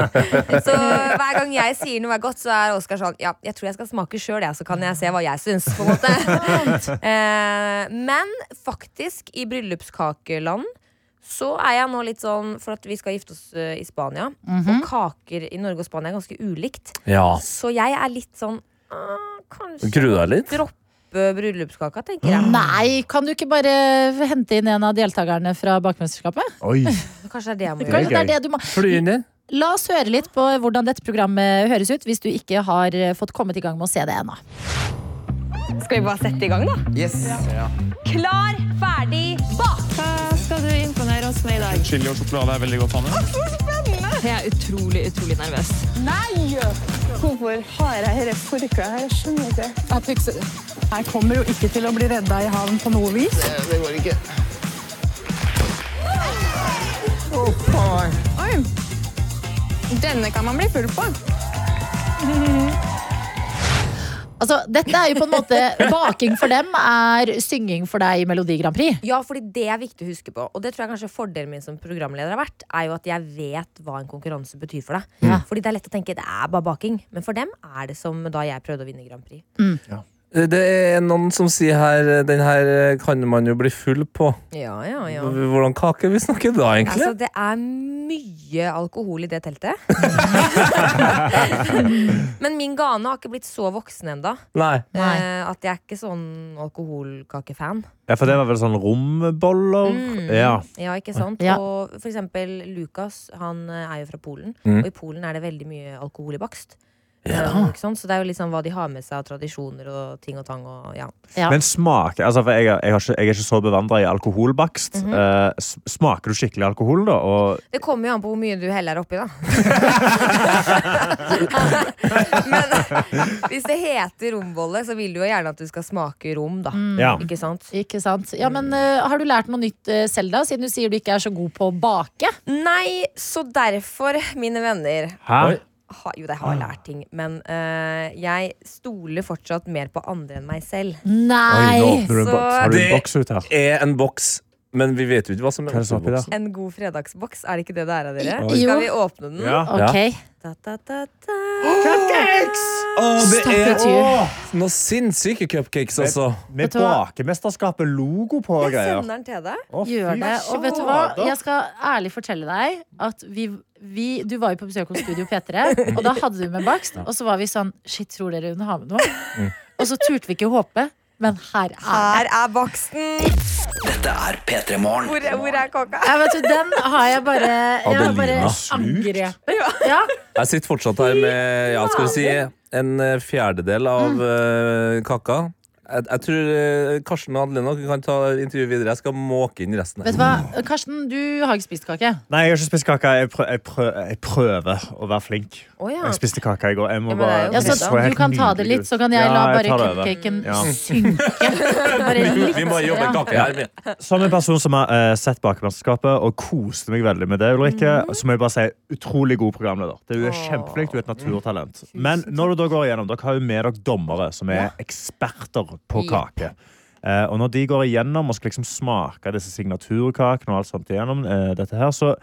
så hver gang jeg sier noe er godt, så er Oskar sånn Ja, jeg tror jeg skal smake sjøl, så kan jeg se hva jeg syns. På en måte. eh, men faktisk, i bryllupskakeland så er jeg nå litt sånn For at vi skal gifte oss eh, i Spania. Og kaker i Norge og Spania er ganske ulikt. Ja. Så jeg er litt sånn ah, Kanskje Gruer deg litt? droppe bryllupskaka, tenker jeg. Nei, kan du ikke bare hente inn en av deltakerne fra Bakmesterskapet? Oi, Kanskje det er det jeg må er gjøre. Kanskje det er det du må Fly inn der. La oss høre litt på hvordan dette programmet høres ut, hvis du ikke har eh, fått kommet i gang med å se det ennå. Skal vi bare sette i gang, da? Yes. Klar, ferdig, bak! Hva skal du imponere oss med i dag? Chili og sjokolade er veldig godt, Hanne. Jeg er utrolig, utrolig nervøs. Nei! Hvorfor har jeg dette forkleet her? Jeg skjønner ikke. Jeg fikser det. Jeg kommer jo ikke til å bli redda i havn på noe vis. Det går ikke. Oi! Denne kan man bli full på. Altså, dette er jo på en måte Baking for dem er synging for deg i Melodi Grand Prix. Ja, fordi det er viktig å huske på. Og det tror jeg kanskje fordelen min som programleder har vært, er jo at jeg vet hva en konkurranse betyr for deg. Ja. Fordi det er lett å tenke det er bare baking. Men for dem er det som da jeg prøvde å vinne Grand Prix. Det er noen som sier her Den her kan man jo bli full på. Ja, ja, ja. Hvordan kake vi snakker da, egentlig? Altså, det er mye alkohol i det teltet. Men min gane har ikke blitt så voksen ennå. Nei. Eh, at jeg er ikke sånn alkoholkakefan. Ja, for det var vel sånn romboller? Mm. Ja. Ja, ikke sant? Ja. Og for eksempel Lukas, han er jo fra Polen. Mm. Og i Polen er det veldig mye alkohol i bakst. Ja. Ikke sant? Så det er jo liksom hva de har med seg av tradisjoner og ting og tang. Og, ja. Ja. Men smak altså for jeg, jeg, har ikke, jeg er ikke så bevandra i alkoholbakst. Mhm. Eh, s- smaker du skikkelig alkohol, da? Og Det kommer jo an på hvor mye du heller oppi, da. Men hvis det heter rombolle, så vil du jo gjerne at du skal smake rom, da. ja. Ikke sant? Ikke sant? Ja, men uh, Har du lært noe nytt eh, selv, da? Siden du sier du ikke er så god på å bake. Nei, så derfor, mine venner Hæ? Oi. ha, Jo, jeg har lært ting, men uh, jeg stoler fortsatt mer på andre enn meg selv. Oi, nå Nei! en så- Har du en Det- boks ut her? Er en boks Men vi vet jo ikke hva som er er er der? En god fredagsboks, er det ikke det det er av dere? Jo. Skal vi åpne den? Ja. Ok. Da, da, da, da. Å, det er. Åh, noen sinnssyke cupcakes, altså. Med med? Bakemesterskapet-logo på og Jeg greier. sender den til deg. Å, fy Gjør det. Og vet du hva? fader. Jeg skal ærlig fortelle deg at vi, vi Du var jo på besøk hos Studio P3, og da hadde du med bakst. Og så var vi sånn Shit, tror dere hun har med noe? Og så turte vi ikke håpe, men her er. Her er boksen! Dette er P3 Morgen. Hvor, hvor er kaka? Ja, vet du, den har jeg bare Jeg har bare angrepet. Ja. Jeg sitter fortsatt her med ja, skal vi si, en eh, fjerdedel av eh, kaka. Jeg, jeg tror eh, Karsten og Adelina kan ta intervjuet videre. Jeg skal måke inn resten. Vet du hva, Karsten, du har ikke spist kake. Nei, jeg har ikke spist kake. Jeg, prø jeg, prø jeg prøver å være flink. Oh, ja. Jeg spiste kake i går. Jeg må Ja, bare, Ja, så så du kan ta det litt, så kan jeg Ja, la bare cupcaken Ja. synke. Bare litt. Vi må jobbe kake her. Som en person som har uh, sett Bakemesterskapet og koste meg veldig med det, Ulrikke, så må jeg bare si utrolig god programleder. Du er Åh. kjempeflink, du er et naturtalent. Men når du da går igjennom, dere har jo med dere dommere som er eksperter på kake. Eh, og når de går igjennom og skal liksom smake disse signaturkakene og alt sånt igjennom eh, dette her, så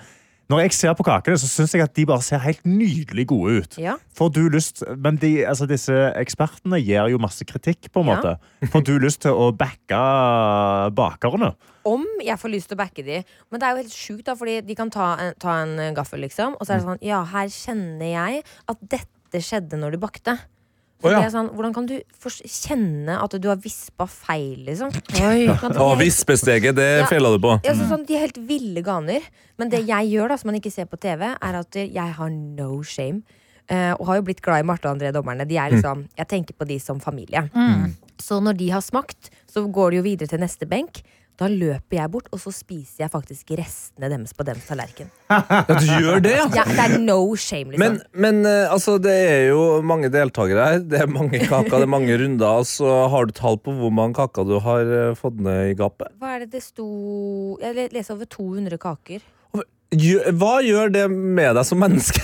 når jeg ser på kakene, så syns jeg at de bare ser helt nydelig gode ut. Ja. Får du lyst, men de, altså disse ekspertene gir jo masse kritikk, på en Ja. måte. Får du lyst til å backe bakerne? Om jeg får lyst til å backe de. Men det er jo helt sjukt, da, fordi de kan ta en, ta en gaffel, liksom, og så er det sånn Ja, her kjenner jeg at dette skjedde når du bakte. Å, ja. det er sånn, hvordan kan du kjenne at du har vispa feil, liksom? Oi. Ja. er vispesteget, det Ja. fela du på. Ja, så sånn, de er helt ville ganer. Men det jeg gjør, da, som man ikke ser på TV, er at jeg har no shame. Uh, og har jo blitt glad i Marte og André, dommerne. De er liksom, Jeg tenker på de som familie. Så når de har smakt, så går de jo videre til neste benk. Da løper jeg bort, og så spiser jeg faktisk restene deres på deres tallerken. Ja, du gjør det, ja? Ja, det er no shame, liksom. Men, men eh, altså, det er jo mange deltakere her. Det er mange kaker, det er mange runder. Så har du tall på hvor mange kaker du har eh, fått ned i gapet? Hva er det det sto Jeg le- leser over 200 kaker. Hva gjør det med deg som menneske?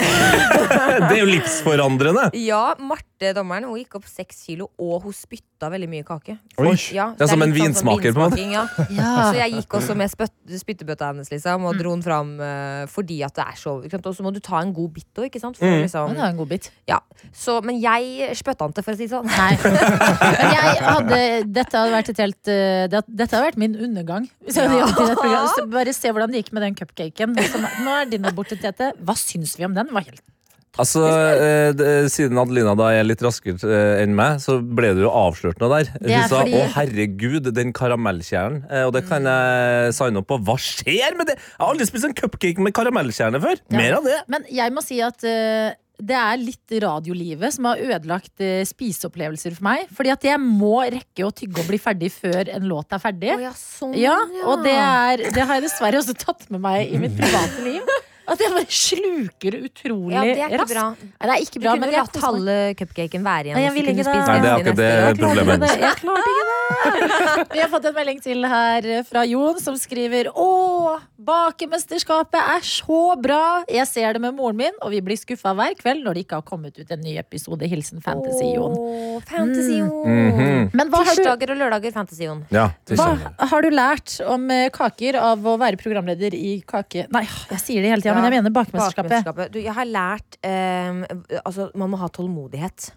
det er jo livsforandrende. Ja, Marte, dommeren, hun gikk opp seks kilo, og hun spytta veldig mye kake. Oi. Ja, Det er som en sånn vinsmaker, på en måte. Ja. Ja. Så jeg gikk også med spytt, spyttebøtta hennes liksom, Mm. og dro den fram uh, fordi at det er så? Og så må du ta en god bit òg, ikke sant? For, Mm. liksom, er en god bit. ja. så, men jeg spytta den til, for å si det sånn. Nei. Men jeg hadde, dette hadde vært et helt uh, det, Dette hadde vært min undergang. Bare se hvordan det gikk med den cupcaken. Nå er din borte, Tete. Hva syns vi om den? Var helt Altså, eh, Siden Adelina da er litt raskere eh, enn meg, så ble du jo avslørt noe der. Det er Hun sa fordi- 'Å, herregud, den karamellkjernen'. Eh, Og det kan jeg signe opp på. Hva skjer med det? Jeg har aldri spist en cupcake med karamellkjerne før. Ja. Mer av det. Men jeg må si at eh, det er litt radiolivet som har ødelagt uh, spiseopplevelser for meg. Fordi at jeg må rekke å tygge og bli ferdig før en låt er ferdig. Å, ja, sånn, Ja, ja. og det, er, det har jeg dessverre også tatt med meg i mitt private liv. At jeg bare sluker utrolig ja, det er ikke bra. Nei, det er ikke bra, men jeg latt halve cupcaken være igjen. Nei, jeg vil ikke det. Nei, det er akkurat det problemet. Jeg klarte ikke det. Vi har fått en melding til her fra Jon som skriver Å, bakemesterskapet er så bra! Jeg ser det med moren min, og vi blir skuffa hver kveld når det ikke har kommet ut en ny episode. Hilsen Fantasy-Jon. Åh, Fantasy-Jon. Mhm. Men hva har du Tirsdager og lørdager Fantasy-Jon. Ja, Hva har du lært om eh, kaker av å være programleder i Kake... Nei, jeg sier det hele tida, men jeg mener bakmesterskapet. Du, jeg har lært um, Altså, man må ha tålmodighet.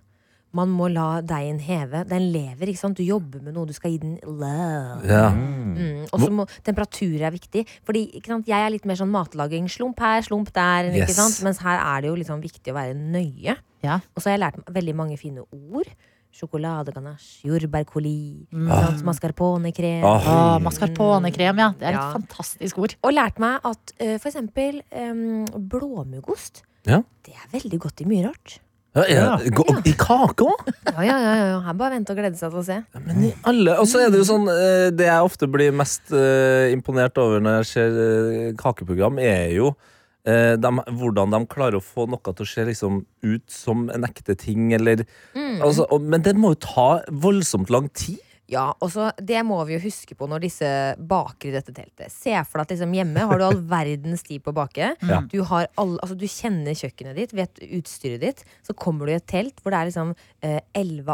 Man må la deigen heve. Den lever, ikke sant? Du jobber med noe, du skal gi den love. Ja. Mm. Og så må temperatur er viktig. Fordi ikke sant? jeg er litt mer sånn matlaging. Slump her, slump der. Ikke Yes. sant? Mens her er det jo liksom viktig å være nøye. Ja. Og så har jeg lært veldig mange fine ord. Sjokoladeganache, jordbærcoli, Mm. mm. mascarponekrem. Ah. Å, mascarponekrem, ja. Det er et Ja. fantastisk ord. Og lært meg at uh, for eksempel um, blåmuggost, Ja. det er veldig godt i mye rart. Ja, ja. Gå- I kake òg? Ja, ja, ja, ja. Her bare vente og glede seg til å se. Men i alle Og så er det jo sånn eh, Det jeg ofte blir mest eh, imponert over når jeg ser kakeprogram, er jo eh, dem- hvordan de klarer å få noe til å se liksom ut som en ekte ting, eller Mm. altså, Men det må jo ta voldsomt lang tid. Ja, og så Det må vi jo huske på når disse baker i dette teltet. Se for deg at liksom hjemme har du all verdens tid på å bake. Ja. Du, har all, altså, du kjenner kjøkkenet ditt, vet utstyret ditt. Så kommer du i et telt hvor det er liksom eh,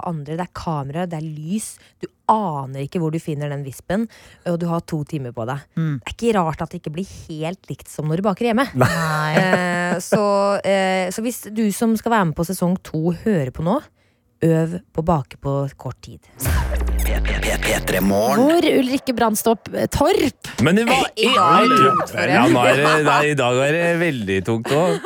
andre. Det er kamera, det er lys. Du aner ikke hvor du finner den vispen, og du har to timer på deg. Mm. Det er ikke rart at det ikke blir helt likt som når du baker hjemme. Eh, så, eh, så hvis du som skal være med på sesong to, hører på nå, øv på å bake på kort tid. P3 Mål Hvor Ulrikke Brandstorp Torp Men det var I dag verden! er I dag er det veldig tungt òg.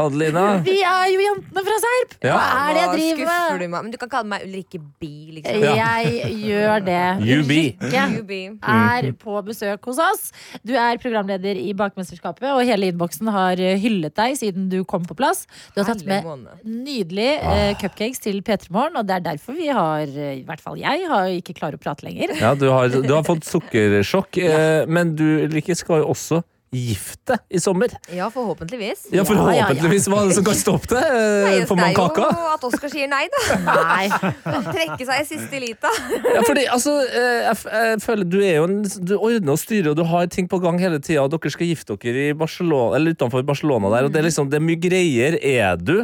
Adelina. Vi er jo jentene fra Serp! Ja. Hva er det jeg driver med? du meg. Men du kan kalle meg Ulrikke B, liksom. Jeg gjør det. You. Ulrikke er på besøk hos oss. Du er programleder i Bakmesterskapet, og hele innboksen har hyllet deg siden du kom på plass. Du har tatt med nydelige nydelig eh, cupcakes til P3 Morgen, og det er derfor vi har, eh, i hvert fall jeg, har ikke klarer å prate lenger. Ja, du har, du har fått sukkersjokk, eh, men du Ulrikke, skal jo også gifte i sommer. Ja, forhåpentligvis. Ja, Forhåpentligvis. Hva er det som kan stoppe det? Nei, Eh, Får man kaka? det er jo at Oskar sier nei, da. Nei. Trekke seg i siste lita. Ja, fordi, altså, eh, jeg, f- jeg føler Du er jo en, du ordner og styrer, og du har ting på gang hele tida. Dere skal gifte dere i Barcelona, eller utenfor Barcelona der, og det er liksom det er mye greier. Er du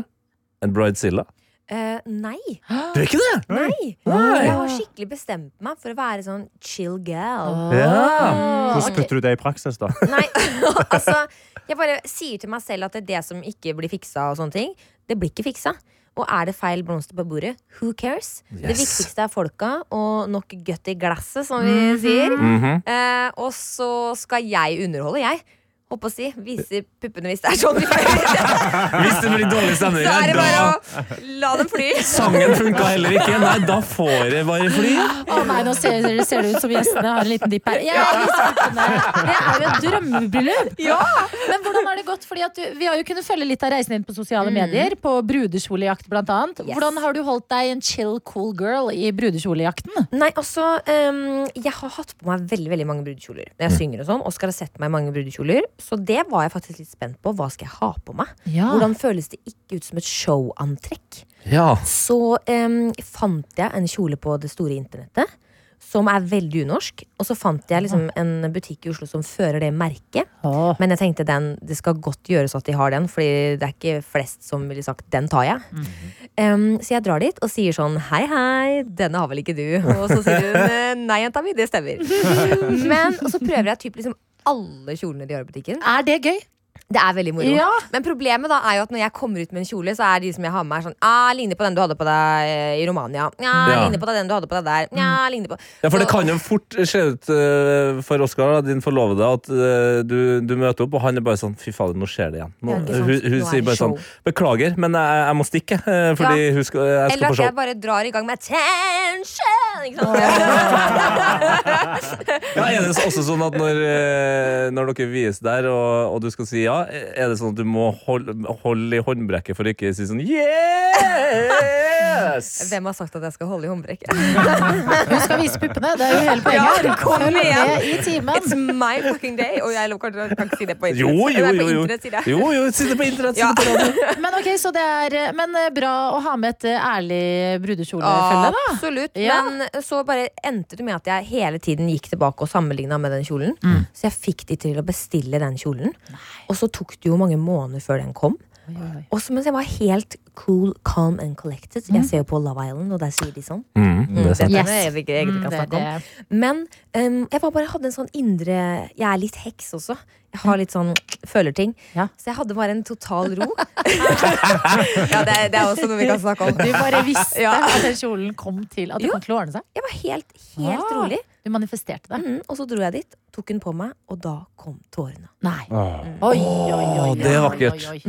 en bridezilla? Eh, nei. Du er ikke det? Nei. Nei. Jeg har skikkelig bestemt meg for å være sånn chill girl. Ja. Mm. Hvordan putter du det i praksis, da? Nei, altså Jeg bare sier til meg selv at det er det som ikke blir fiksa, og sånne ting, det blir ikke fiksa. Og er det feil blomster på bordet, who cares? Det viktigste er folka og nok gutt i glasset, som vi sier. Mm -hmm. uh, og så skal jeg underholde, jeg. Håper å si. Vise puppene hvis det er sånn. Hvis det blir dårlig stemning, Så er det bare da å la dem fly. Sangen funka heller ikke. Nei, da får det bare fly. Å nei, nå ser, ser det ut som gjestene har en liten dipp her. Ja, det er jo et drømmebryllup! Men hvordan har det gått? Fordi at du, vi har jo kunnet følge litt av reisen din på sosiale medier. På brudekjolejakt, blant annet. Yes. Hvordan har du holdt deg en chill, cool girl i brudekjolejakten? Nei, altså um, Jeg har hatt på meg veldig veldig mange brudekjoler når jeg synger og sånn. Oskar har sett meg i mange brudekjoler. Så det var jeg faktisk litt spent på. Hva skal jeg ha på meg? Ja. Hvordan føles det ikke ut som et showantrekk? Ja. Så um, fant jeg en kjole på det store internettet. Som er veldig unorsk. Og så fant jeg liksom en butikk i Oslo som fører det merket. Åh. Men jeg tenkte den, det skal godt gjøres at de har den, Fordi det er ikke flest som ville sagt 'den tar jeg'. Em, så jeg drar dit og sier sånn 'hei, hei, denne har vel ikke du'? Og så sier hun 'nei, jenta mi, det stemmer'. Men, og så prøver jeg typ liksom alle kjolene de har i butikken. Er det gøy? Det er veldig moro. Ja. Men problemet da er jo at når jeg kommer ut med en kjole, så er de som jeg har med, er sånn ah, 'Ligner på den du hadde på deg eh, i Romania'. Ja, Ja. ligner på den du hadde på deg der. Ja, ligner på Ja, for det kan jo fort se ut uh, for Oskar, din forlovede, at uh, du, du møter opp, og han er bare sånn Fy fader, nå skjer det igjen. Nå, ikke hun hun Nå er sier bare bare sånn. Beklager, men jeg, jeg må stikke, eh, fordi hun skal, jeg skal Eller på at jeg bare drar i gang med 'attention'! Ikke sant? Ja, er det også sånn at når, når dere vies der, og, og du skal si ja, er det sånn at du må holde, holde i håndbrekket for å ikke si sånn yes? Hvem har sagt at jeg skal holde i håndbrekket? Hun skal vise puppene. Det er jo hele poenget. Ja, kom igjen. i timen. It's my fucking day! Og jeg lover, kan ikke si det på internett. Jo, jo, jo. jo. Jo, jo, si det på internett. Ja. Men ok, så det er Men eh, bra å ha med et eh, ærlig brudekjolefølge, da. Absolutt. Ja. Men så bare endte det med at jeg hele tiden gikk tilbake og sammenligna med den kjolen. Mm. Så jeg fikk de til å bestille den kjolen. Og så tok det jo mange måneder før den kom. Og så mens jeg var helt cool, calm and collected. Jeg ser jo på Love Island, og der sier de sånn. Mm, det er sant. Ikke Mm, det- det- Men um, jeg var bare hadde en sånn indre Jeg er litt heks også. Jeg har litt sånn føler ting. Ja. Så jeg hadde bare en total ro. ja, det, er- det er også noe vi kan snakke om. Du bare visste Ja. at den kjolen kom til At det Jo. kom til å ordne seg. Jeg var helt, helt Ah. rolig. Du manifesterte det. Mm, og så dro jeg dit, tok den på meg, og da kom tårene. Nei. Mm. Oi, oi, oi, oi, det er vakkert. oi.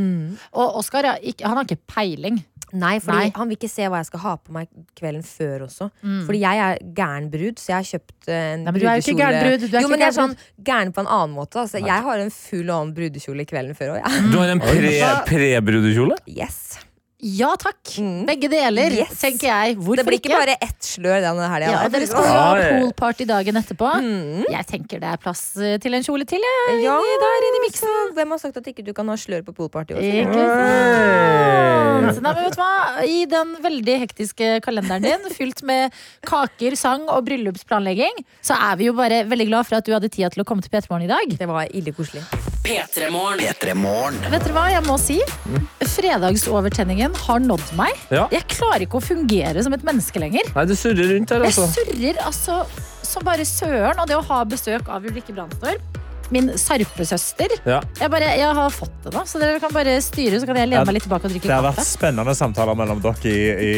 Og Oskar ja, ikke- han har ikke peiling. Nei, fordi Nei. han vil ikke se hva jeg skal ha på meg kvelden før også. Mm. Fordi jeg er gæren brud, så jeg har kjøpt en Nei, men du er jo ikke brudekjole. gæren brud, du er jo, men jeg er sånn gæren på en annen måte. Altså, jeg har en full on brudekjole kvelden før òg, jeg. Du har en pre- pre-brudekjole? Yes. Ja takk. Begge deler, Mm. Yes. tenker jeg. Hvorfor Det blir ikke bare ett slør denne helga. Ja, dere skal ha ja, poolparty dagen etterpå. Mm. Jeg tenker det er plass eh, til en kjole til, jeg. Ja, inni der inni miksen. så Hvem har sagt at ikke du kan ha slør på poolparty? også? Ikke sant? Nei, men vet du hva? I den veldig hektiske kalenderen din, fylt med kaker, sang og bryllupsplanlegging, så er vi jo bare veldig glad for at du hadde tida til å komme til P3morgen i dag. Det var ille koselig. P3morgen. Vet dere hva, jeg må si Fredagsovertenningen har nådd meg. Ja. Jeg klarer ikke å fungere som et menneske lenger. Nei, du surrer rundt her, Jeg altså. surrer altså som bare søren. Og det å ha besøk av Ulrikke Brandstorp, min sarpesøster Ja. jeg, bare, jeg har fått det nå, så dere kan bare styre, så kan jeg lene meg litt tilbake og drikke Det har vært spennende samtaler mellom dere i, i,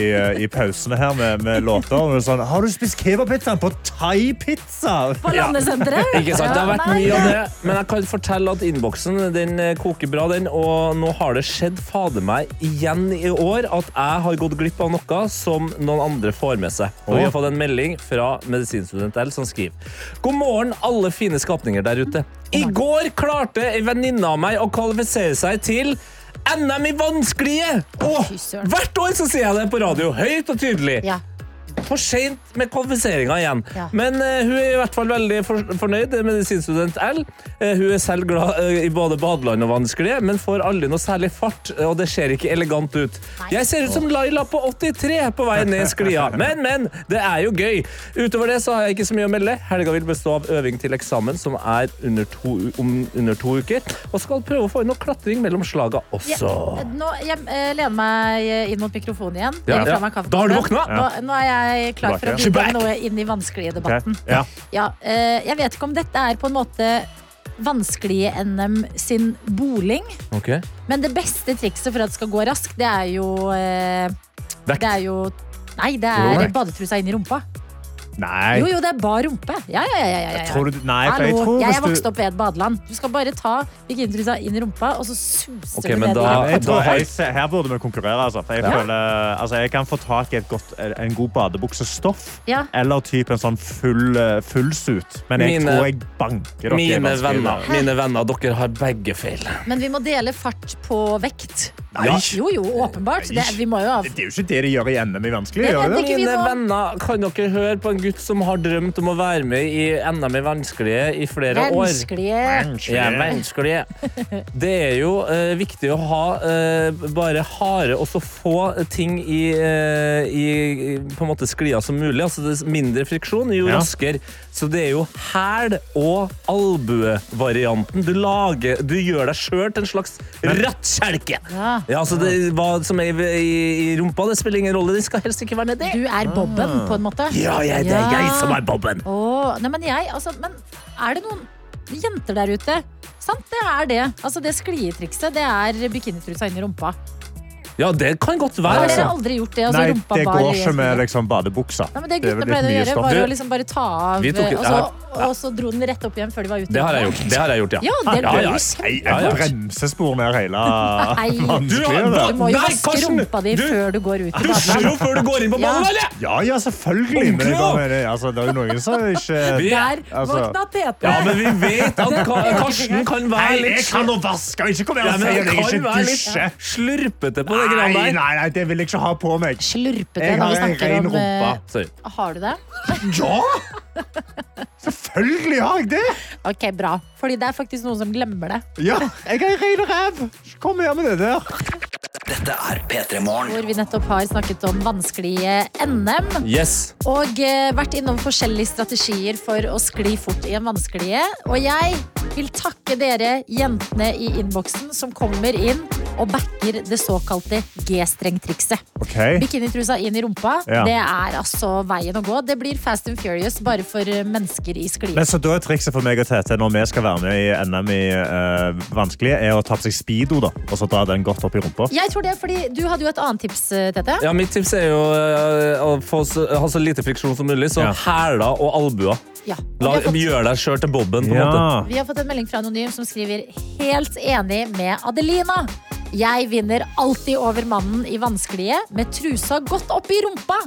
i pausene her med, med låter. Og Sånn, har du spist kebabpizzaen på thai-pizza? På landesenteret. Ikke sant? Det har vært mye av det, men jeg kan fortelle at innboksen den eh, koker bra, den. Og nå har det skjedd fader meg igjen i år at jeg har gått glipp av noe som noen andre får med seg. Og vi har fått en melding fra medisinstudent L som skriver God morgen, alle fine skapninger der ute. I går klarte ei venninne av meg å kvalifisere seg til NM i vanskelige! Åh, hvert år så sier jeg det på radio, høyt og tydelig. Ja. For seint med kvalifiseringa igjen. Ja. Men uh, hun er i hvert fall veldig for fornøyd. Medisinstudent L. Uh, hun er selv glad uh, i både badeland og vanskelige, men får aldri noe særlig fart, og det ser ikke elegant ut. Jeg ser ut som Laila på 83 på vei ned sklia, men, men, det er jo gøy. Utover det så har jeg ikke så mye å melde. Helga vil bestå av øving til eksamen, som er under to, om under to uker, og skal prøve å få inn noe klatring mellom slaga Ja, også. nå jeg lener meg inn mot mikrofonen igjen. Ja, ja. Da har du våkna? Nå, nå er jeg klar for å bidra med noe inn i vanskelige debatten. Ja. Ja, eh, jeg vet ikke om dette er på en måte vanskelige NM sin boling, Okay. men det beste trikset for at det skal gå raskt, det er jo eh, Det er jo Nei, det er badetrusa inn i rumpa. Nei. Jo, jo, det er bar rumpe. Ja, ja, ja. ja, ja. Tror du, nei, Hallo, jeg tror jeg er vokst opp ved et badeland. Du skal bare ta bikinitrusa inn i rumpa, og så suser okay, du ned da- i jeg her burde vi konkurrere. Altså. For jeg, Ja. føler, altså, jeg kan få tak i et godt, en god badebuksestoff. Ja. Eller type en sånn full, full suit. Men jeg Mine- tror jeg banker dere. Mine venner, mine venner, dere har begge feil. Men vi må dele fart på vekt. Nei. Jo, jo, åpenbart. Det, vi må jo ha Det er jo ikke det de gjør i NM i vanskelig. Det gjør det? Mine venner, kan dere høre på en gutt som har drømt om å være med i NM i vanskelige i flere år? vanskelige Ja, vanskelige. Det er jo uh, viktig å ha uh, bare harde og så få ting i, uh, i på en måte sklia som mulig. Altså mindre friksjon, jo Ja. raskere. Så det er jo hæl- og albuevarianten. Du, lager, du gjør deg sjøl til en slags rattkjelke. Ja. Ja, altså det, hva som er i, i, i rumpa, det spiller ingen rolle. Det skal helst ikke være nedi. Du er Bobben, på en måte. Ja, jeg, det er jeg som er Bobben. Åh, nei, men jeg, altså, men er det noen jenter der ute? Sant, det er det. Altså, det sklietrikset, det er bikinitrusa inn i rumpa. Ja, det kan godt være. Har dere Altså. aldri gjort det? Altså, Nei, rumpa det går i ikke med liksom, badebuksa. Nei, men det guttene pleide å gjøre, var å liksom bare ta av, Vi tok- og, så, og så dro den rett opp igjen før de var ute. Det har jeg gjort, det har jeg gjort ja. Ja, det ja. jo Nei, kjempe... Bremsespor ned hele Nei. Du har- vanskelig. Du må jo vaske rumpa di du- før du går ut i Dusjer jo badeland. før du går inn på Ja. eller? Ja, ja, selvfølgelig. Men det, går med det. Altså, det er jo noen som ikke Vi- Der Altså- våkna Tete! Ja, men vi vet at Ka- Karsten kan være litt å vaske! Ikke kom her ja, og men si han at jeg kan ikke være litt slurpete på det Nei, greiene nei, der. nei, det vil jeg ikke ha på meg. Slurpete Jeg når vi en snakker ren om eh, rumpa. Sorry. Har du det? Ja! Selvfølgelig har jeg det! Ok, bra. Fordi det er faktisk noen som glemmer det. Ja, jeg en ren ræv! Kom her med det der. Dette er P3 Morgen. Hvor vi nettopp har snakket om vanskelige NM. Yes. Og eh, vært innom forskjellige strategier for å skli fort i en vanskelige. Og jeg vil takke dere jentene i innboksen som kommer inn og backer det såkalte G-strengtrikset. Okay. Bikinitrusa inn i rumpa, Ja. det er altså veien å gå. Det blir Fast and Furious bare for eh, mennesker i sklie. Men så da er trikset for meg og Tete når vi skal være med i NM i uh, vanskelige, er å ta på seg speedo da, og så dra den godt opp i rumpa. Jeg tror det, fordi Du hadde jo et annet tips, eh, Tete. Ja, mitt tips er jo uh, å få så, ha så lite friksjon som mulig, så Ja. hæler og albuer. Ja. La, fått- gjør deg sjøl til Bobben, på en måte. Vi har fått en melding fra Anonym som skriver Helt enig med Adelina. Jeg vinner alltid over mannen i vanskelige med trusa godt opp i rumpa.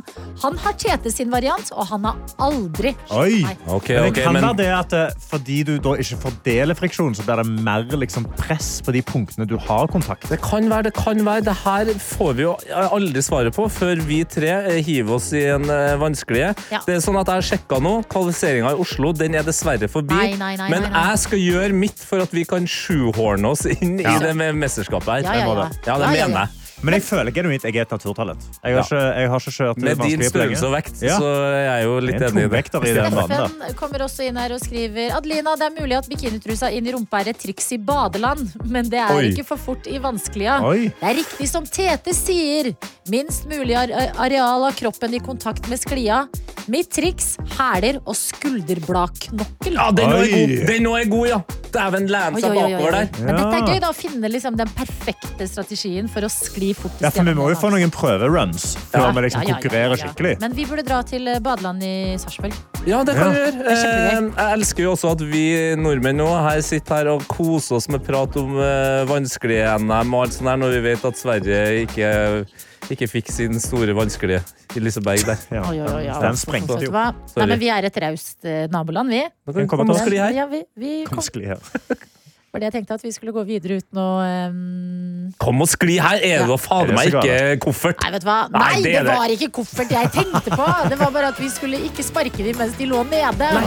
Han har Tete sin variant, og han har aldri Oi! Okay, okay, Men kan men være det at eh, fordi du da ikke fordeler friksjon, så blir det mer liksom, press på de punktene du har kontakt. det kan være, det kan være. Det her får vi jo aldri svaret på før vi tre eh, hiver oss i en eh, vanskelige. Ja. Det er sånn at jeg har sjekka nå. Kvalifiseringa i Oslo den er dessverre forbi. Nei, nei, nei, men nei, nei. jeg skal gjøre mitt for at vi kan sjuhorne oss inn Ja. i det med mesterskapet her. Ja, ja, ja. Ja, det mener jeg. Men jeg føler genuint jeg er et naturtalent. Jeg har, ikke, jeg har ikke kjørt Med din størrelse og vekt, Ja. så er jeg jo litt En enig i det. Steffen kommer også inn her og skriver Adelina, det er mulig at bikinitrusa inn i rumpa er et triks i badeland, men det er Oi. ikke for fort i vanskelige. Oi. Det er riktig som Tete sier. Minst mulig areal av kroppen i kontakt med sklia. Mitt triks hæler og skulderbladknokkel. Ja, den er god, den er god ja! Dæven, lene Oi, seg bakover der. Men dette er gøy, da. Å finne liksom den perfekte strategien for å skli fortest Ja, for vi må jo få noen prøveruns før Ja, vi liksom ja, ja, ja, konkurrerer ja, ja. skikkelig. Men vi burde dra til eh, badeland i Sarpsborg. Ja, det kan Ja. vi gjøre. er. Eh, Jeg elsker jo også at vi nordmenn nå her sitter her og koser oss med prat om eh, vanskelige NM og alt sånt her, når vi vet at Sverige ikke, ikke fikk sin store, vanskelige Liseberg der. Ja. Oi, oi, oi, Den sprengte. Nei, men vi er et raust eh, naboland, vi. Den kom vanskelig her. Ja, vi, vi kom. Vanskelig her. For jeg tenkte at vi skulle gå videre uten å um... Ehm. Kom og skli her! Er det da ja. fader meg ikke koffert? Nei, vet du hva? Nei, Nei det, det, var ikke koffert jeg tenkte på! Det var bare at vi skulle ikke sparke dem mens de lå nede. Nei.